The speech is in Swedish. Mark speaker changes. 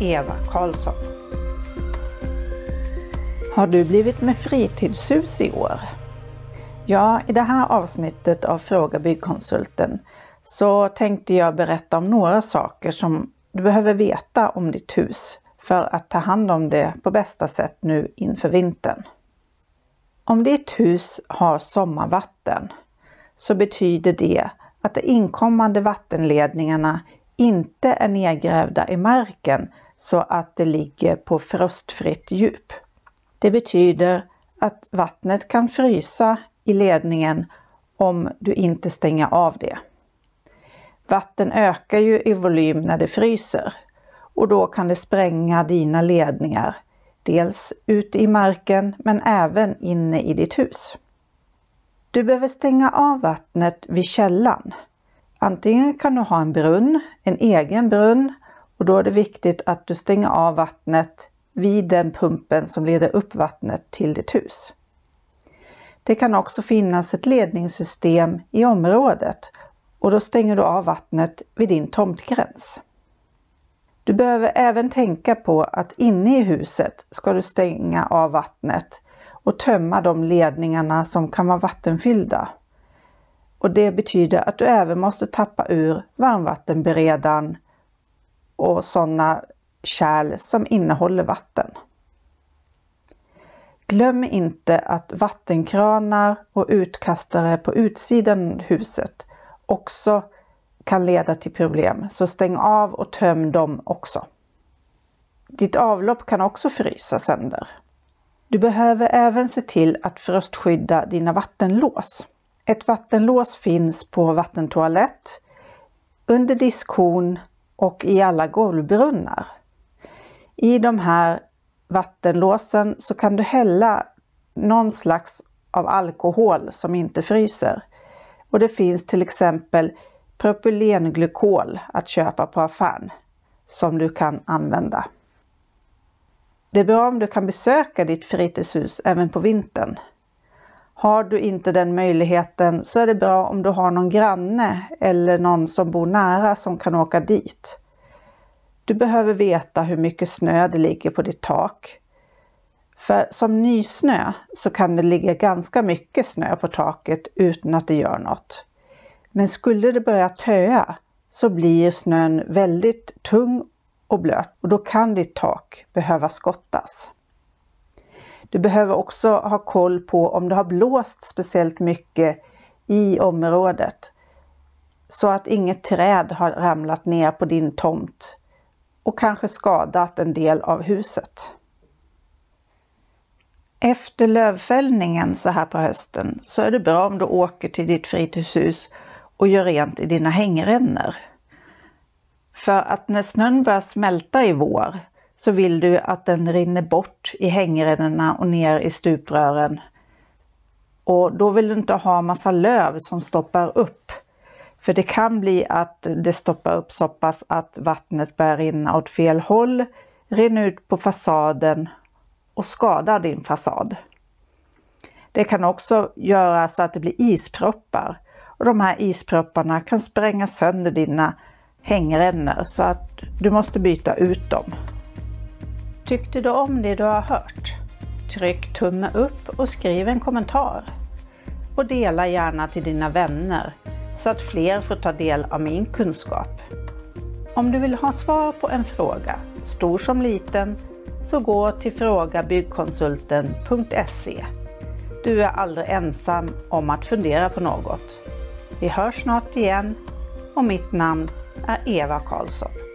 Speaker 1: Eva Karlsson. Har du blivit med fritidshus i år? Ja, i det här avsnittet av Fråga Byggkonsulten så tänkte jag berätta om några saker som du behöver veta om ditt hus för att ta hand om det på bästa sätt nu inför vintern. Om ditt hus har sommarvatten så betyder det att de inkommande vattenledningarna inte är nedgrävda i marken så att det ligger på frostfritt djup. Det betyder att vattnet kan frysa i ledningen om du inte stänger av det. Vatten ökar ju i volym när det fryser och då kan det spränga dina ledningar, dels ute i marken men även inne i ditt hus. Du behöver stänga av vattnet vid källan. Antingen kan du ha en brunn, en egen brunn och då är det viktigt att du stänger av vattnet vid den pumpen som leder upp vattnet till ditt hus. Det kan också finnas ett ledningssystem i området och då stänger du av vattnet vid din tomtgräns. Du behöver även tänka på att inne i huset ska du stänga av vattnet och tömma de ledningarna som kan vara vattenfyllda. Och det betyder att du även måste tappa ur varmvattenberedaren och sådana kärl som innehåller vatten. Glöm inte att vattenkranar och utkastare på utsidan av huset också kan leda till problem, så stäng av och töm dem också. Ditt avlopp kan också frysa sönder. Du behöver även se till att frostskydda dina vattenlås. Ett vattenlås finns på vattentoalett, under diskhon och i alla golvbrunnar. I de här vattenlåsen så kan du hälla någon slags av alkohol som inte fryser. Och det finns till exempel propylenglykol att köpa på affären som du kan använda. Det är bra om du kan besöka ditt fritidshus även på vintern. Har du inte den möjligheten så är det bra om du har någon granne eller någon som bor nära som kan åka dit. Du behöver veta hur mycket snö det ligger på ditt tak. För som nysnö så kan det ligga ganska mycket snö på taket utan att det gör något. Men skulle det börja töa så blir snön väldigt tung och blöt och då kan ditt tak behöva skottas. Du behöver också ha koll på om det har blåst speciellt mycket i området så att inget träd har ramlat ner på din tomt och kanske skadat en del av huset. Efter lövfällningen så här på hösten så är det bra om du åker till ditt fritidshus och gör rent i dina hängrännor. För att när snön börjar smälta i vår så vill du att den rinner bort i hängrännorna och ner i stuprören. Och då vill du inte ha massa löv som stoppar upp. För det kan bli att det stoppar upp så pass att vattnet börjar rinna åt fel håll, rinner ut på fasaden och skadar din fasad. Det kan också göra så att det blir isproppar och de här ispropparna kan spränga sönder dina hängrännor så att du måste byta ut dem. Tyckte du om det du har hört? Tryck tumme upp och skriv en kommentar. Och dela gärna till dina vänner så att fler får ta del av min kunskap. Om du vill ha svar på en fråga, stor som liten, så gå till frågabyggkonsulten.se. Du är aldrig ensam om att fundera på något. Vi hörs snart igen och mitt namn är Eva Karlsson.